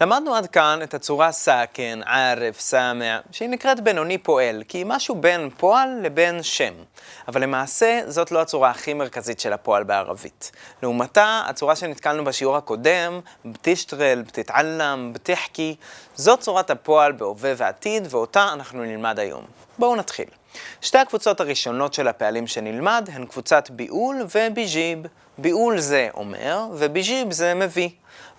למדנו עד כאן את הצורה סאקן, ערף, סאמע, שהיא נקראת בינוני פועל, כי היא משהו בין פועל לבין שם. אבל למעשה זאת לא הצורה הכי מרכזית של הפועל בערבית. לעומתה, הצורה שנתקלנו בשיעור הקודם, בתשטרל, בתתעלם, בתחכי, זאת צורת הפועל בהווה ועתיד, ואותה אנחנו נלמד היום. בואו נתחיל. שתי הקבוצות הראשונות של הפעלים שנלמד הן קבוצת ביעול וביג'יב. ביעול זה אומר, וביג'יב זה מביא.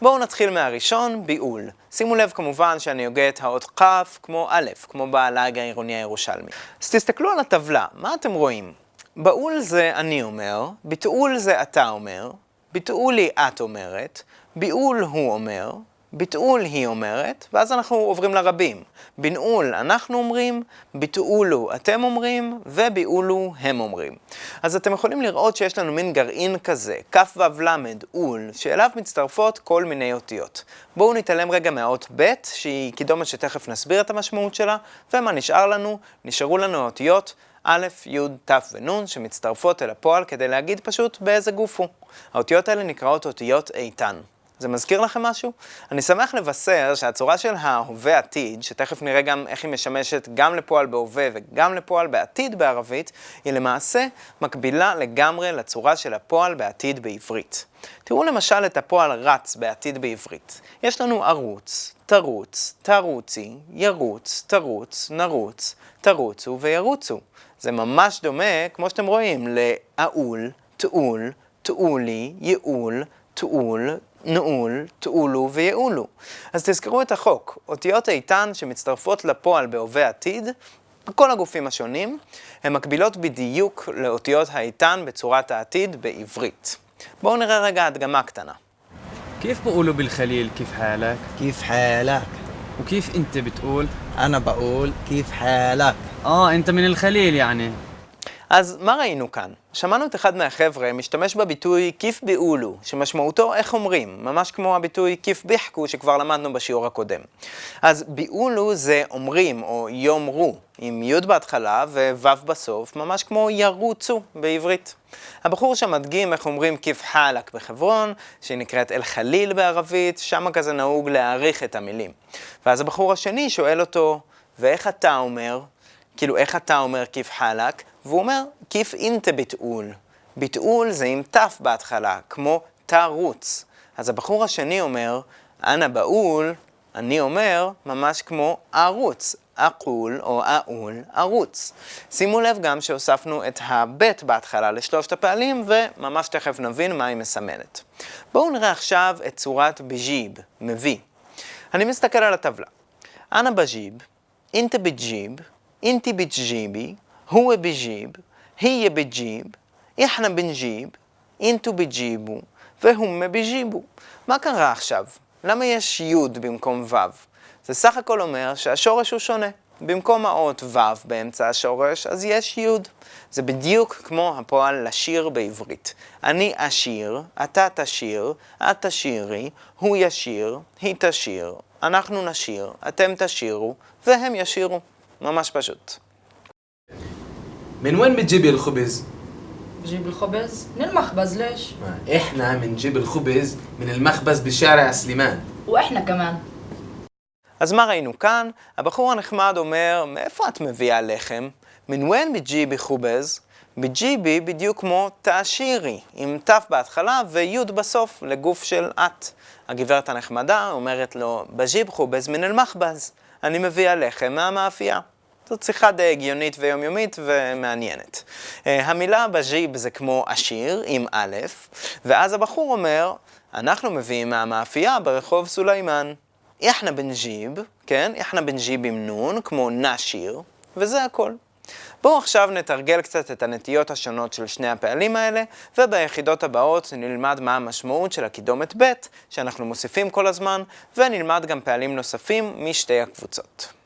בואו נתחיל מהראשון, ביעול. שימו לב כמובן שאני הוגה את האות כ' כמו א', כמו בלעג העירוני הירושלמי. אז תסתכלו על הטבלה, מה אתם רואים? בעול זה אני אומר, ביטעול זה אתה אומר, ביטעולי את אומרת, ביעול הוא אומר, ביטעול היא אומרת, ואז אנחנו עוברים לרבים. בנעול אנחנו אומרים, ביטעולו אתם אומרים, וביעולו הם אומרים. אז אתם יכולים לראות שיש לנו מין גרעין כזה, כ"ו ל' עול, שאליו מצטרפות כל מיני אותיות. בואו נתעלם רגע מהאות ב', שהיא קידומת שתכף נסביר את המשמעות שלה, ומה נשאר לנו? נשארו לנו האותיות א', י', ת' ונ' שמצטרפות אל הפועל כדי להגיד פשוט באיזה גוף הוא. האותיות האלה נקראות אותיות איתן. זה מזכיר לכם משהו? אני שמח לבשר שהצורה של ההווה עתיד, שתכף נראה גם איך היא משמשת גם לפועל בהווה וגם לפועל בעתיד בערבית, היא למעשה מקבילה לגמרי לצורה של הפועל בעתיד בעברית. תראו למשל את הפועל רץ בעתיד בעברית. יש לנו ערוץ, תרוץ, תרוצי, ירוץ, תרוץ, נרוץ, תרוצו וירוצו. זה ממש דומה, כמו שאתם רואים, לעול, תעול, תעולי, ייעול, תעול, נעול, תעולו ויעולו. אז תזכרו את החוק, אותיות איתן שמצטרפות לפועל בהווה עתיד, בכל הגופים השונים, הן מקבילות בדיוק לאותיות האיתן בצורת העתיד בעברית. בואו נראה רגע הדגמה קטנה. كيف بقولوا بالخليل كيف حالك؟ كيف حالك؟ وكيف انت بتقول؟ أنا بقول كيف حالك؟ اه انت من الخليل يعني אז מה ראינו כאן? שמענו את אחד מהחבר'ה משתמש בביטוי כיף ביעולו, שמשמעותו איך אומרים, ממש כמו הביטוי כיף ביחקו שכבר למדנו בשיעור הקודם. אז ביעולו זה אומרים או יאמרו, עם י' בהתחלה וו' בסוף, ממש כמו ירוצו בעברית. הבחור שם מדגים איך אומרים כיף חלק בחברון, שהיא נקראת אל-חליל בערבית, שם כזה נהוג להעריך את המילים. ואז הבחור השני שואל אותו, ואיך אתה אומר? כאילו, איך אתה אומר כיף חלק? והוא אומר, כיף אינטה ביטעול. ביטעול זה עם ת' בהתחלה, כמו תרוץ. אז הבחור השני אומר, אנא בעול, אני אומר, ממש כמו ערוץ. אקול או אעול, ערוץ. שימו לב גם שהוספנו את הבית בהתחלה לשלושת הפעלים, וממש תכף נבין מה היא מסמלת. בואו נראה עכשיו את צורת בג'יב, מביא. אני מסתכל על הטבלה. אנא בג'יב, אינטה בג'יב, אינטי בג'יבי, هو بيجيب هي بتجيب إحنا بنجيب انتو بتجيبوا והם בג'יבו. מה קרה עכשיו? למה יש י' במקום ו'? זה סך הכל אומר שהשורש הוא שונה. במקום האות ו' באמצע השורש, אז יש י'. זה בדיוק כמו הפועל לשיר בעברית. אני אשיר, אתה תשיר, את תשירי, הוא ישיר, היא תשיר, אנחנו נשיר, אתם תשירו, והם ישירו. ממש פשוט. من وين بتجيبي الخبز؟ بجيب الخبز من المخبز ليش؟ احنا بنجيب الخبز من المخبز بشارع سليمان واحنا كمان אז מה ראינו כאן? הבחור הנחמד אומר, מאיפה את מביאה לחם? מן ון בג'יבי חובז? בג'יבי בדיוק כמו תעשירי, עם ת' בהתחלה וי' בסוף לגוף של את. הגברת הנחמדה אומרת לו, בג'יב חובז מן אל-מחבז, אני מביאה לחם מהמאפייה. זאת שיחה די הגיונית ויומיומית ומעניינת. אה, המילה בג'יב זה כמו עשיר עם א', ואז הבחור אומר, אנחנו מביאים מהמאפייה ברחוב סוליימן. יחנה בן ג'יב, כן? יחנה בן ג'יב עם נון, כמו נשיר, וזה הכל. בואו עכשיו נתרגל קצת את הנטיות השונות של שני הפעלים האלה, וביחידות הבאות נלמד מה המשמעות של הקידומת ב', שאנחנו מוסיפים כל הזמן, ונלמד גם פעלים נוספים משתי הקבוצות.